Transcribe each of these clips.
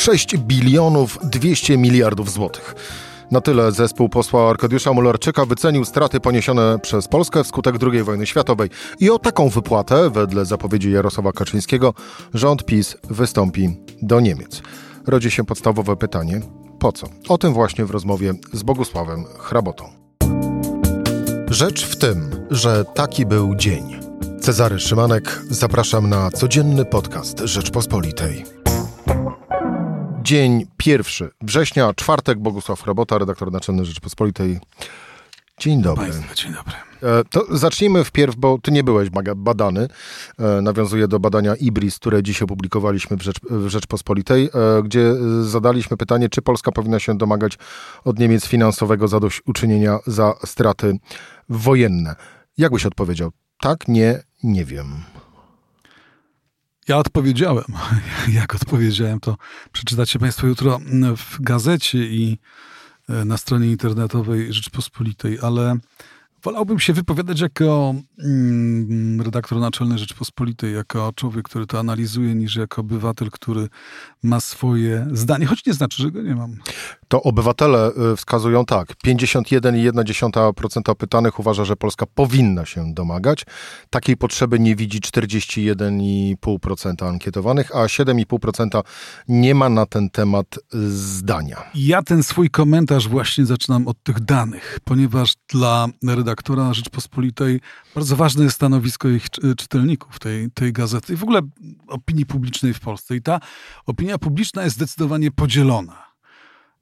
6 bilionów 200 miliardów złotych. Na tyle zespół posła Arkadiusza Mularczyka wycenił straty poniesione przez Polskę wskutek II wojny światowej. I o taką wypłatę, wedle zapowiedzi Jarosława Kaczyńskiego, rząd PiS wystąpi do Niemiec. Rodzi się podstawowe pytanie: po co? O tym właśnie w rozmowie z Bogusławem Hrabotą. Rzecz w tym, że taki był dzień. Cezary Szymanek, zapraszam na codzienny podcast Rzeczpospolitej. Dzień pierwszy września, czwartek, Bogusław Hrabota, redaktor naczelny Rzeczpospolitej. Dzień dobry. Państwa, dzień dobry. E, to zacznijmy wpierw, bo ty nie byłeś badany. E, nawiązuję do badania IBRIS, które dzisiaj publikowaliśmy w, Rzecz, w Rzeczpospolitej, e, gdzie zadaliśmy pytanie, czy Polska powinna się domagać od Niemiec finansowego zadośćuczynienia za straty wojenne. Jak byś odpowiedział? Tak, nie, nie wiem. Ja odpowiedziałem. Jak odpowiedziałem, to przeczytacie Państwo jutro w gazecie i na stronie internetowej Rzeczpospolitej, ale Wolałbym się wypowiadać jako mm, redaktor naczelny Rzeczpospolitej, jako człowiek, który to analizuje, niż jako obywatel, który ma swoje zdanie, choć nie znaczy, że go nie mam. To obywatele y, wskazują tak. 51,1% pytanych uważa, że Polska powinna się domagać. Takiej potrzeby nie widzi 41,5% ankietowanych, a 7,5% nie ma na ten temat zdania. Ja ten swój komentarz właśnie zaczynam od tych danych, ponieważ dla redaktora redaktora Rzeczpospolitej, bardzo ważne jest stanowisko ich czytelników tej, tej gazety i w ogóle opinii publicznej w Polsce. I ta opinia publiczna jest zdecydowanie podzielona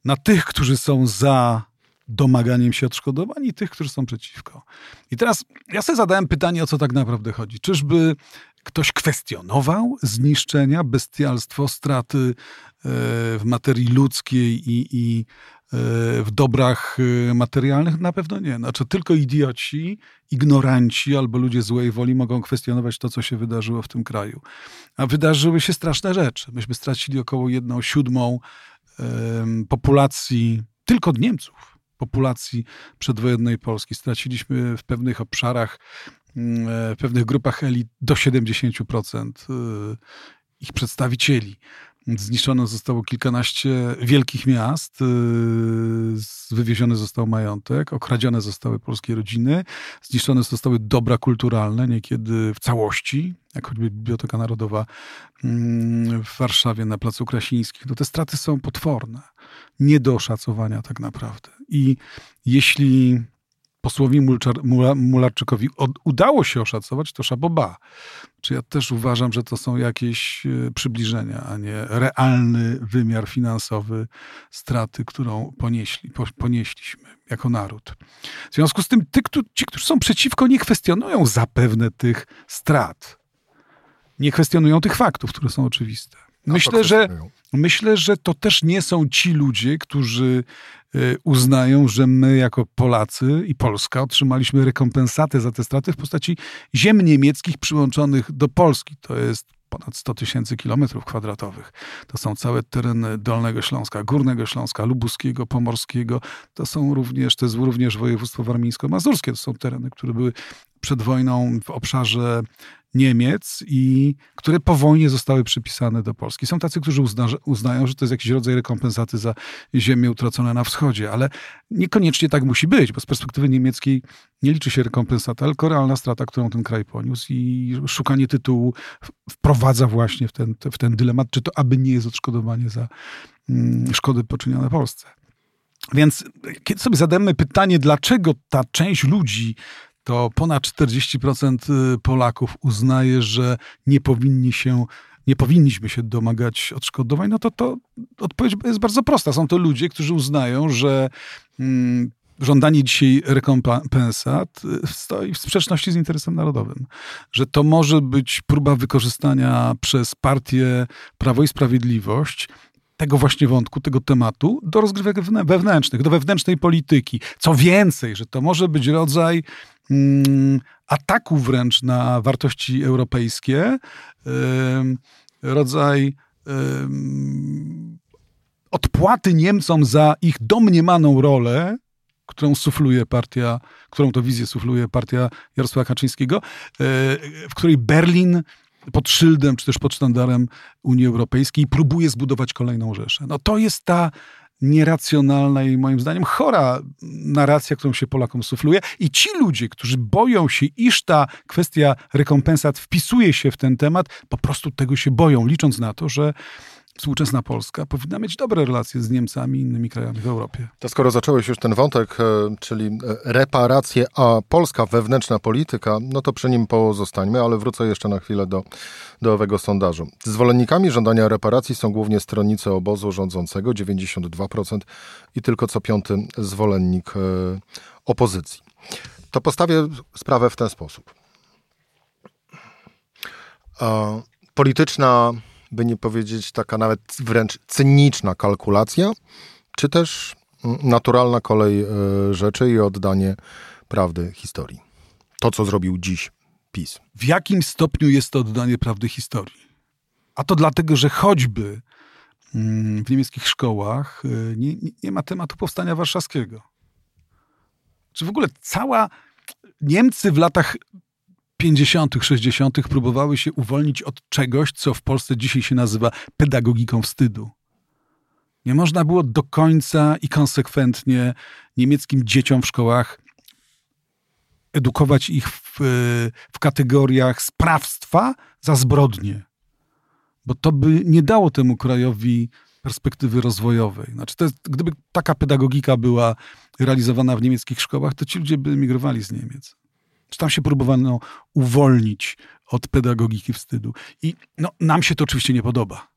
na tych, którzy są za domaganiem się odszkodowań i tych, którzy są przeciwko. I teraz ja sobie zadałem pytanie, o co tak naprawdę chodzi. Czyżby ktoś kwestionował zniszczenia, bestialstwo, straty e, w materii ludzkiej i, i w dobrach y, materialnych? Na pewno nie. Znaczy, tylko idioci, ignoranci albo ludzie złej woli mogą kwestionować to, co się wydarzyło w tym kraju. A wydarzyły się straszne rzeczy. Myśmy stracili około jedną siódmą populacji tylko od Niemców populacji przedwojennej Polski. Straciliśmy w pewnych obszarach, mm, e, w pewnych grupach elit do 70% y, ich przedstawicieli. Zniszczone zostało kilkanaście wielkich miast, y, wywieziony został majątek, okradzione zostały polskie rodziny, zniszczone zostały dobra kulturalne, niekiedy w całości, jak choćby Biblioteka Narodowa mm, w Warszawie na Placu Krasińskich. No te straty są potworne, nie do oszacowania tak naprawdę. I jeśli posłowi Mularczykowi udało się oszacować, to szaboba. Czy ja też uważam, że to są jakieś e, przybliżenia, a nie realny wymiar finansowy straty, którą ponieśli, ponieśliśmy jako naród. W związku z tym ty, ci, którzy są przeciwko, nie kwestionują zapewne tych strat. Nie kwestionują tych faktów, które są oczywiste. Myślę, że, myślę, że to też nie są ci ludzie, którzy uznają, że my jako Polacy i Polska otrzymaliśmy rekompensatę za te straty w postaci ziem niemieckich przyłączonych do Polski. To jest ponad 100 tysięcy kilometrów kwadratowych. To są całe tereny Dolnego Śląska, Górnego Śląska, Lubuskiego, Pomorskiego. To są również, to jest również województwo warmińsko-mazurskie. To są tereny, które były przed wojną w obszarze Niemiec i które po wojnie zostały przypisane do Polski. Są tacy, którzy uzna, uznają, że to jest jakiś rodzaj rekompensaty za ziemię utracone na wschodzie, ale niekoniecznie tak musi być, bo z perspektywy niemieckiej nie liczy się rekompensata, tylko realna strata, którą ten kraj poniósł i szukanie tytułu wprowadza właśnie w ten, w ten dylemat, czy to aby nie jest odszkodowanie za mm, szkody poczynione Polsce. Więc kiedy sobie zadamy pytanie, dlaczego ta część ludzi to ponad 40% y, Polaków uznaje, że nie powinni się nie powinniśmy się domagać odszkodowań, no to, to odpowiedź jest bardzo prosta. Są to ludzie, którzy uznają, że mm, żądanie dzisiaj rekompensat y, stoi w sprzeczności z interesem narodowym. Że to może być próba wykorzystania przez partię Prawo i Sprawiedliwość tego właśnie wątku, tego tematu do rozgrywek wewnętrznych, do wewnętrznej polityki. Co więcej, że to może być rodzaj ataku wręcz na wartości europejskie, rodzaj odpłaty Niemcom za ich domniemaną rolę, którą sufluje partia, którą to wizję sufluje partia Jarosława Kaczyńskiego, e, w której Berlin pod szyldem, czy też pod sztandarem Unii Europejskiej próbuje zbudować kolejną Rzeszę. No to jest ta nieracjonalna i moim zdaniem chora narracja, którą się Polakom sufluje. I ci ludzie, którzy boją się, iż ta kwestia rekompensat wpisuje się w ten temat, po prostu tego się boją, licząc na to, że współczesna Polska powinna mieć dobre relacje z Niemcami i innymi krajami w Europie. To skoro zacząłeś już ten wątek, e, czyli e, reparacje, a polska wewnętrzna polityka, no to przy nim pozostańmy, ale wrócę jeszcze na chwilę do, do owego sondażu. Zwolennikami żądania reparacji są głównie stronnicy obozu rządzącego, 92% i tylko co piąty zwolennik e, opozycji. To postawię sprawę w ten sposób. Polityczna by nie powiedzieć taka nawet wręcz cyniczna kalkulacja, czy też naturalna kolej e, rzeczy i oddanie prawdy historii. To, co zrobił dziś PiS. W jakim stopniu jest to oddanie prawdy historii? A to dlatego, że choćby mm, w niemieckich szkołach e, nie, nie ma tematu powstania warszawskiego. Czy w ogóle cała Niemcy w latach 50., 60. próbowały się uwolnić od czegoś, co w Polsce dzisiaj się nazywa pedagogiką wstydu. Nie można było do końca i konsekwentnie niemieckim dzieciom w szkołach edukować ich w, w kategoriach sprawstwa za zbrodnie, bo to by nie dało temu krajowi perspektywy rozwojowej. Znaczy, jest, gdyby taka pedagogika była realizowana w niemieckich szkołach, to ci ludzie by emigrowali z Niemiec. Czy tam się próbowano uwolnić od pedagogiki wstydu. I no, nam się to oczywiście nie podoba.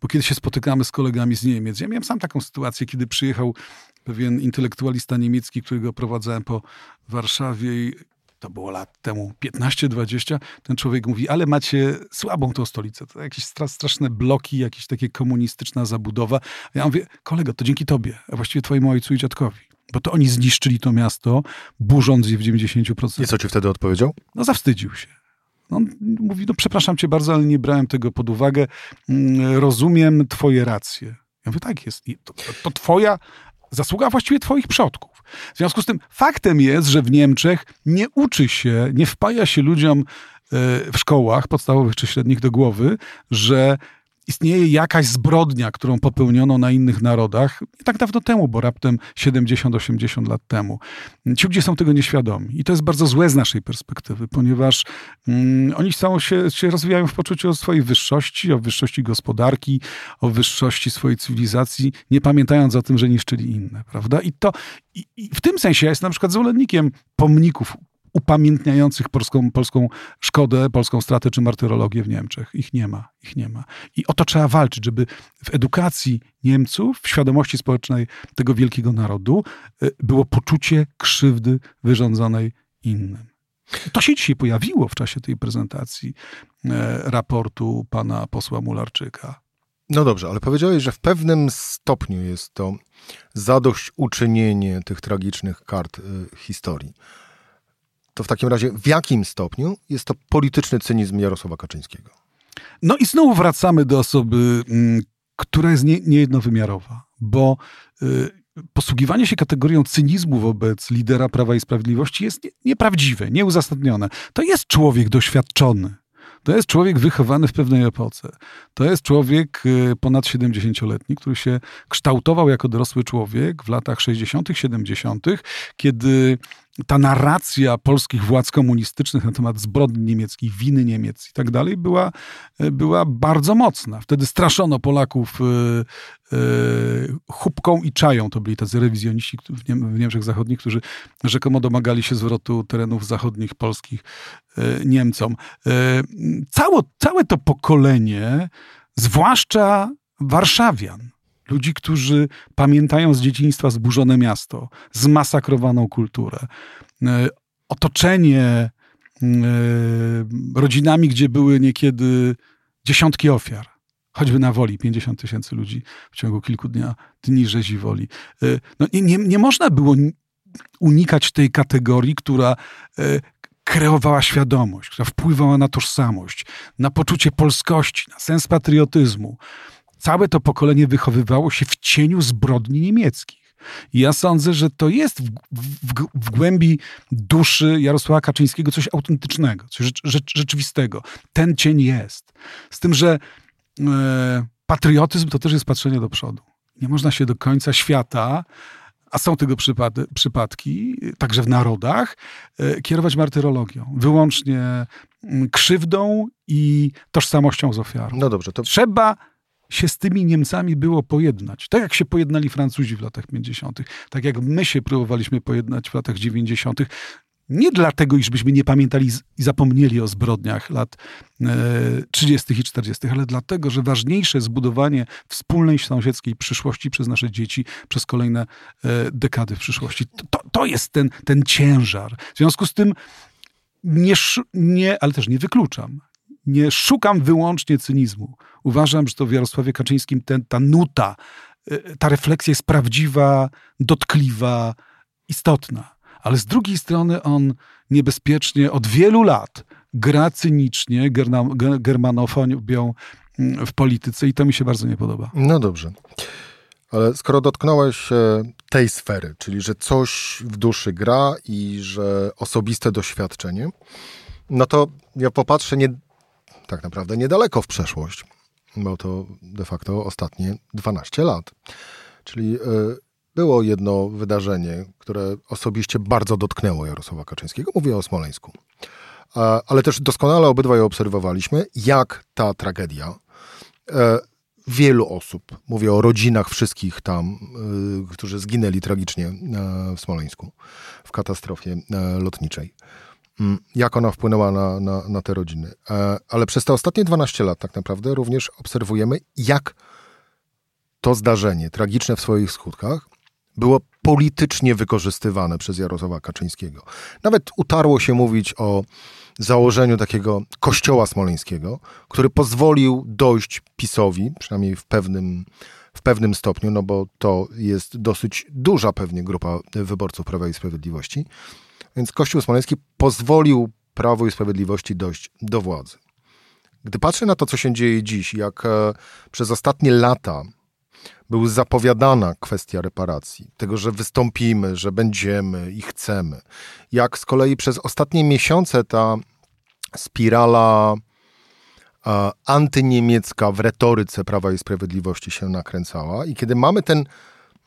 Bo kiedy się spotykamy z kolegami z Niemiec, ja miałem sam taką sytuację, kiedy przyjechał pewien intelektualista niemiecki, którego prowadzałem po Warszawie i to było lat temu 15-20, ten człowiek mówi, ale macie słabą tą stolicę, to jakieś straszne bloki, jakieś takie komunistyczna zabudowa. Ja mówię, kolego, to dzięki tobie, a właściwie twojemu ojcu i dziadkowi. Bo to oni zniszczyli to miasto, burząc je w 90%. I co ci wtedy odpowiedział? No zawstydził się. On mówi, no przepraszam cię bardzo, ale nie brałem tego pod uwagę. Mm, rozumiem twoje racje. Ja mówię, tak jest. To, to, to twoja zasługa właściwie twoich przodków. W związku z tym faktem jest, że w Niemczech nie uczy się, nie wpaja się ludziom e, w szkołach podstawowych czy średnich do głowy, że istnieje jakaś zbrodnia, którą popełniono na innych narodach nie tak dawno temu, bo raptem 70-80 lat temu. Ci ludzie są tego nieświadomi i to jest bardzo złe z naszej perspektywy, ponieważ mm, oni są, się, się rozwijają w poczuciu o swojej wyższości, o wyższości gospodarki, o wyższości swojej cywilizacji, nie pamiętając o tym, że niszczyli inne, prawda? I to i, i w tym sensie ja jestem na przykład zwolennikiem pomników upamiętniających polską, polską szkodę, polską stratę czy martyrologię w Niemczech. Ich nie ma, ich nie ma. I o to trzeba walczyć, żeby w edukacji Niemców, w świadomości społecznej tego wielkiego narodu y, było poczucie krzywdy wyrządzonej innym. To się dzisiaj pojawiło w czasie tej prezentacji e, raportu pana posła Mularczyka. No dobrze, ale powiedziałeś, że w pewnym stopniu jest to zadośćuczynienie tych tragicznych kart y, historii to w takim razie w jakim stopniu jest to polityczny cynizm Jarosława Kaczyńskiego? No i znowu wracamy do osoby, mm, która jest nie, niejednowymiarowa, bo y, posługiwanie się kategorią cynizmu wobec lidera Prawa i Sprawiedliwości jest nie, nieprawdziwe, nieuzasadnione. To jest człowiek doświadczony. To jest człowiek wychowany w pewnej epoce. To jest człowiek y, ponad 70-letni, który się kształtował jako dorosły człowiek w latach 60., 70., kiedy ta narracja polskich władz komunistycznych na temat zbrodni niemieckich, winy Niemiec i tak dalej była, e, była bardzo mocna. Wtedy straszono Polaków e, e, chubką i czają. To byli tacy rewizjoniści w Niemczech Zachodnich, którzy rzekomo domagali się zwrotu terenów zachodnich polskich Niemcom. Całe, całe to pokolenie, zwłaszcza warszawian, Ludzi, którzy pamiętają z dzieciństwa zburzone miasto, zmasakrowaną kulturę, e, otoczenie e, rodzinami, gdzie były niekiedy dziesiątki ofiar. Choćby na woli 50 tysięcy ludzi w ciągu kilku dnia, dni rzezi woli. E, no, nie, nie, nie można było unikać tej kategorii, która kreowała świadomość, która wpływała na tożsamość, na poczucie polskości, na sens patriotyzmu całe to pokolenie wychowywało się w cieniu zbrodni niemieckich. Ja sądzę, że to jest w, w, w głębi duszy Jarosława Kaczyńskiego coś autentycznego, coś rzecz, rzecz, rzeczywistego. Ten cień jest. Z tym, że e, patriotyzm to też jest patrzenie do przodu. Nie można się do końca świata a są tego przypad przypadki, także w narodach, e, kierować martyrologią. Wyłącznie mm, krzywdą i tożsamością z ofiarą. No dobrze, to... Trzeba się z tymi Niemcami było pojednać. Tak jak się pojednali Francuzi w latach 50., tak jak my się próbowaliśmy pojednać w latach 90., nie dlatego, iżbyśmy nie pamiętali i zapomnieli o zbrodniach lat 30. E, i 40., ale dlatego, że ważniejsze jest budowanie wspólnej sąsiedzkiej przyszłości przez nasze dzieci przez kolejne e, dekady w przyszłości. To, to jest ten, ten ciężar. W związku z tym nie, nie, ale też nie wykluczam. Nie szukam wyłącznie cynizmu. Uważam, że to w Jarosławie Kaczyńskim ten, ta nuta, e, ta refleksja jest prawdziwa, dotkliwa, istotna ale z drugiej strony on niebezpiecznie od wielu lat gra cynicznie germanofonią w polityce i to mi się bardzo nie podoba. No dobrze. Ale skoro dotknąłeś tej sfery, czyli że coś w duszy gra i że osobiste doświadczenie, no to ja popatrzę nie, tak naprawdę niedaleko w przeszłość, bo to de facto ostatnie 12 lat. Czyli e, było jedno wydarzenie, które osobiście bardzo dotknęło Jarosława Kaczyńskiego. Mówię o Smoleńsku. Ale też doskonale obydwaj obserwowaliśmy, jak ta tragedia e, wielu osób, mówię o rodzinach wszystkich tam, e, którzy zginęli tragicznie w Smoleńsku w katastrofie lotniczej, jak ona wpłynęła na, na, na te rodziny. Ale przez te ostatnie 12 lat tak naprawdę również obserwujemy, jak to zdarzenie, tragiczne w swoich skutkach, było politycznie wykorzystywane przez Jarosława Kaczyńskiego. Nawet utarło się mówić o założeniu takiego kościoła smoleńskiego, który pozwolił dojść PiSowi, przynajmniej w pewnym, w pewnym stopniu, no bo to jest dosyć duża pewnie grupa wyborców Prawa i Sprawiedliwości. Więc Kościół Smoleński pozwolił Prawo i Sprawiedliwości dojść do władzy. Gdy patrzę na to, co się dzieje dziś, jak e, przez ostatnie lata był zapowiadana kwestia reparacji, tego, że wystąpimy, że będziemy i chcemy. Jak z kolei przez ostatnie miesiące ta spirala a, antyniemiecka w retoryce Prawa i Sprawiedliwości się nakręcała i kiedy mamy ten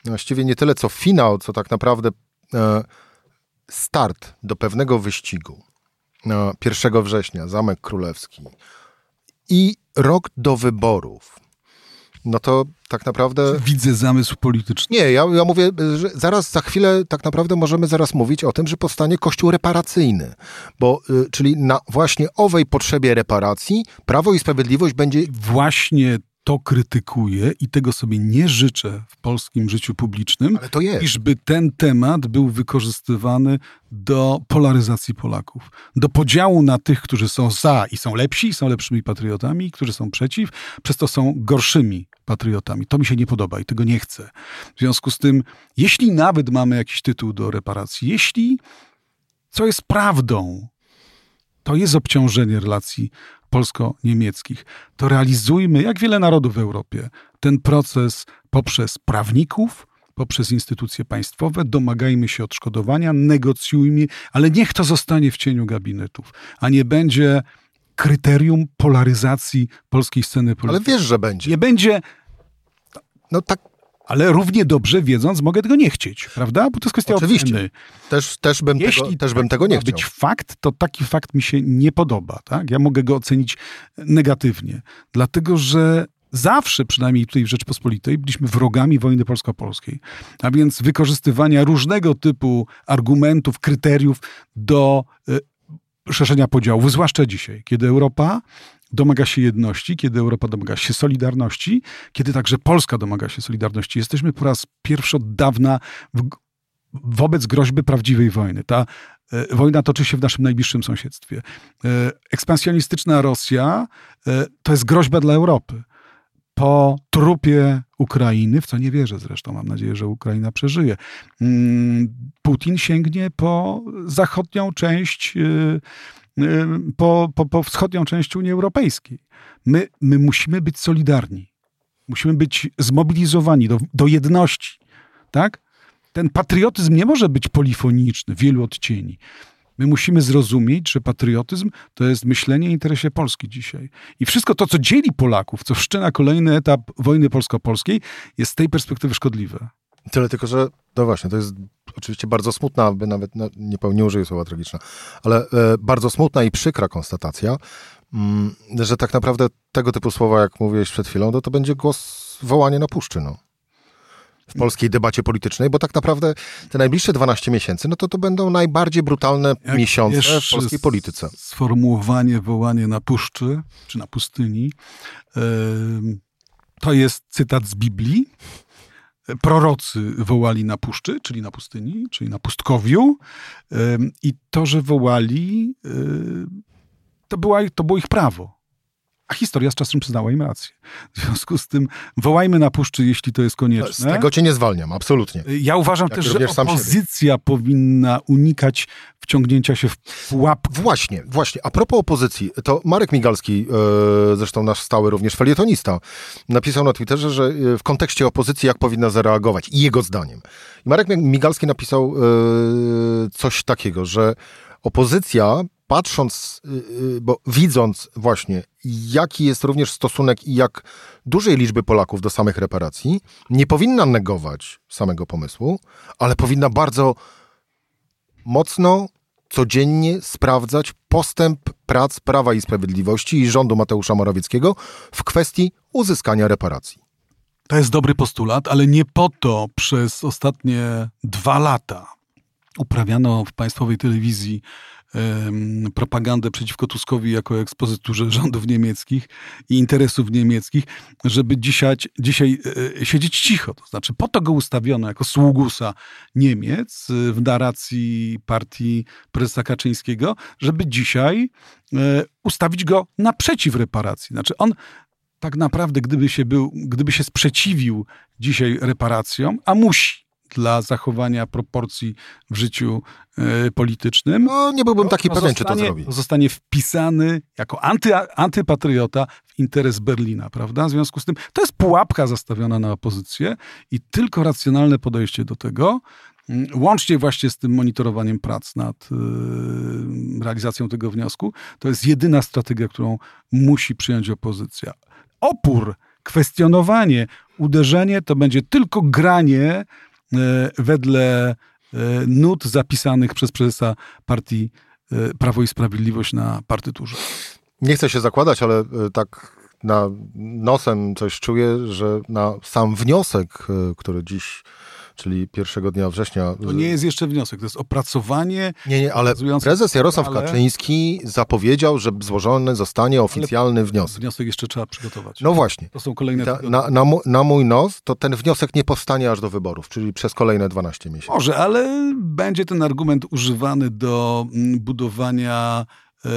właściwie nie tyle co finał, co tak naprawdę e, start do pewnego wyścigu. E, 1 września, Zamek Królewski i rok do wyborów no to tak naprawdę... Widzę zamysł polityczny. Nie, ja, ja mówię, że zaraz, za chwilę tak naprawdę możemy zaraz mówić o tym, że powstanie kościół reparacyjny. Bo, y, czyli na właśnie owej potrzebie reparacji Prawo i Sprawiedliwość będzie... Właśnie to krytykuję i tego sobie nie życzę w polskim życiu publicznym, Ale to jest. iżby ten temat był wykorzystywany do polaryzacji Polaków, do podziału na tych, którzy są za i są lepsi, są lepszymi patriotami, którzy są przeciw, przez to są gorszymi patriotami. To mi się nie podoba i tego nie chcę. W związku z tym, jeśli nawet mamy jakiś tytuł do reparacji, jeśli, co jest prawdą, to jest obciążenie relacji polsko-niemieckich, to realizujmy, jak wiele narodów w Europie, ten proces poprzez prawników, poprzez instytucje państwowe, domagajmy się odszkodowania, negocjujmy, ale niech to zostanie w cieniu gabinetów, a nie będzie kryterium polaryzacji polskiej sceny politycznej. Ale wiesz, że będzie. Nie będzie. No tak. Ale równie dobrze wiedząc, mogę tego nie chcieć, prawda? Bo to jest kwestia Oczywiście. oceny. Też, też, bym, Jeśli tego, też bym tego nie chciał. być fakt, to taki fakt mi się nie podoba. Tak? Ja mogę go ocenić negatywnie. Dlatego, że zawsze, przynajmniej tutaj w Rzeczpospolitej, byliśmy wrogami wojny polsko-polskiej. A więc wykorzystywania różnego typu argumentów, kryteriów do y, szerzenia podziałów, zwłaszcza dzisiaj, kiedy Europa domaga się jedności, kiedy Europa domaga się solidarności, kiedy także Polska domaga się solidarności. Jesteśmy po raz pierwszy od dawna w, wobec groźby prawdziwej wojny. Ta e, wojna toczy się w naszym najbliższym sąsiedztwie. E, ekspansjonistyczna Rosja e, to jest groźba dla Europy. Po trupie Ukrainy, w co nie wierzę zresztą, mam nadzieję, że Ukraina przeżyje, mm, Putin sięgnie po zachodnią część po, po, po wschodnią część Unii Europejskiej. My, my musimy być solidarni. Musimy być zmobilizowani do, do jedności. Tak? ten patriotyzm nie może być polifoniczny, wielu odcieni. My musimy zrozumieć, że patriotyzm to jest myślenie o interesie Polski dzisiaj. I wszystko to, co dzieli Polaków, co wszczyna kolejny etap wojny polsko-polskiej, jest z tej perspektywy szkodliwe. Tyle tylko, że no właśnie, to jest oczywiście bardzo smutna, by nawet no, nie, nie użyję słowa tragiczna, ale e, bardzo smutna i przykra konstatacja, mm, że tak naprawdę tego typu słowa, jak mówiłeś przed chwilą, to, to będzie głos wołanie na puszczy. No w polskiej debacie politycznej, bo tak naprawdę te najbliższe 12 miesięcy, no to to będą najbardziej brutalne Jak miesiące w polskiej polityce. Sformułowanie, wołanie na puszczy, czy na pustyni, to jest cytat z Biblii. Prorocy wołali na puszczy, czyli na pustyni, czyli na pustkowiu i to, że wołali, to, była, to było ich prawo. A historia z czasem przyznała im rację. W związku z tym wołajmy na puszczy, jeśli to jest konieczne. Z tego cię nie zwalniam, absolutnie. Ja uważam Jak też, że opozycja powinna unikać wciągnięcia się w pułap. Właśnie, właśnie. A propos opozycji, to Marek Migalski, e, zresztą nasz stały również felietonista, napisał na Twitterze, że e, w kontekście opozycji jak powinna zareagować i jego zdaniem. Marek Migalski napisał e, coś takiego, że opozycja patrząc, y, y, bo widząc właśnie, jaki jest również stosunek i jak dużej liczby Polaków do samych reparacji, nie powinna negować samego pomysłu, ale powinna bardzo mocno, codziennie sprawdzać postęp prac Prawa i Sprawiedliwości i rządu Mateusza Morawieckiego w kwestii uzyskania reparacji. To jest dobry postulat, ale nie po to przez ostatnie dwa lata uprawiano w państwowej telewizji propagandę przeciwko Tuskowi jako ekspozyturze rządów niemieckich i interesów niemieckich, żeby dzisiaj, dzisiaj e, siedzieć cicho. To znaczy, po to go ustawiono jako sługusa Niemiec e, w narracji partii prezesa Kaczyńskiego, żeby dzisiaj e, ustawić go naprzeciw reparacji. Znaczy, on tak naprawdę, gdyby się, był, gdyby się sprzeciwił dzisiaj reparacjom, a musi, dla zachowania proporcji w życiu y, politycznym. No, nie byłbym taki pewien, czy to zrobi. Zostanie wpisany jako anty, antypatriota w interes Berlina, prawda? W związku z tym to jest pułapka zastawiona na opozycję i tylko racjonalne podejście do tego, mm, łącznie właśnie z tym monitorowaniem prac nad y, realizacją tego wniosku, to jest jedyna strategia, którą musi przyjąć opozycja. Opór, kwestionowanie, uderzenie to będzie tylko granie wedle e, nut zapisanych przez prezesa partii e, Prawo i Sprawiedliwość na partyturze. Nie chcę się zakładać, ale tak na nosem coś czuję, że na sam wniosek, który dziś czyli pierwszego dnia września. To nie jest jeszcze wniosek, to jest opracowanie. Nie, nie, ale prezes Jarosław ale... Kaczyński zapowiedział, że złożony zostanie oficjalny ale wniosek. Wniosek jeszcze trzeba przygotować. No właśnie. To są kolejne. Ta, na, na, na, mój nos, to ten wniosek nie powstanie aż do wyborów, czyli przez kolejne 12 miesięcy. Może, ale będzie ten argument używany do mm, budowania. E,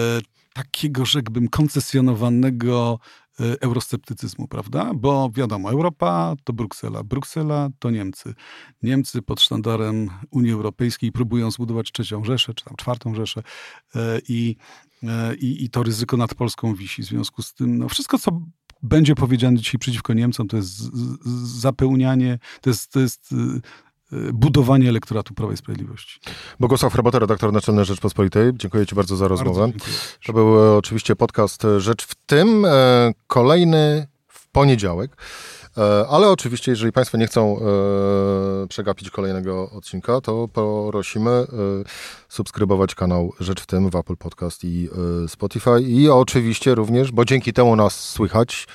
takiego, rzekłbym, koncesjonowanego eurosceptycyzmu, prawda? Bo wiadomo, Europa to Bruksela, Bruksela to Niemcy. Niemcy pod sztandarem Unii Europejskiej próbują zbudować trzecią Rzeszę, czy tam czwartą Rzeszę y, i, y, i, i to ryzyko nad Polską wisi. W związku z tym, no wszystko, co będzie powiedziane dzisiaj przeciwko Niemcom, to jest zapełnianie, to jest, to jest budowanie elektoratu Prawa i Sprawiedliwości. Bogusław Hrabata, redaktor naczelny Rzeczpospolitej. Dziękuję Ci bardzo za rozmowę. Bardzo to był e, oczywiście podcast Rzecz w tym. E, kolejny w poniedziałek. E, ale oczywiście, jeżeli Państwo nie chcą przegapić kolejnego odcinka, to prosimy subskrybować kanał Rzecz w tym w Apple Podcast i Spotify. I oczywiście również, bo dzięki temu nas słychać,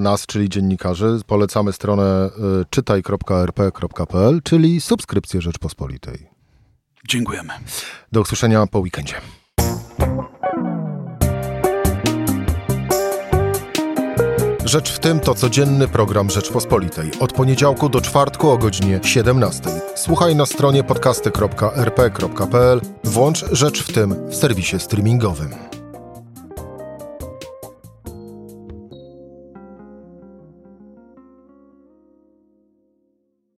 nas, czyli dziennikarzy, polecamy stronę y, czytaj.rp.pl, czyli subskrypcję Rzeczpospolitej. Dziękujemy. Do usłyszenia po weekendzie. Rzecz w tym to codzienny program Rzeczpospolitej. Od poniedziałku do czwartku o godzinie 17. Słuchaj na stronie podcasty.rp.pl. Włącz Rzecz w tym w serwisie streamingowym.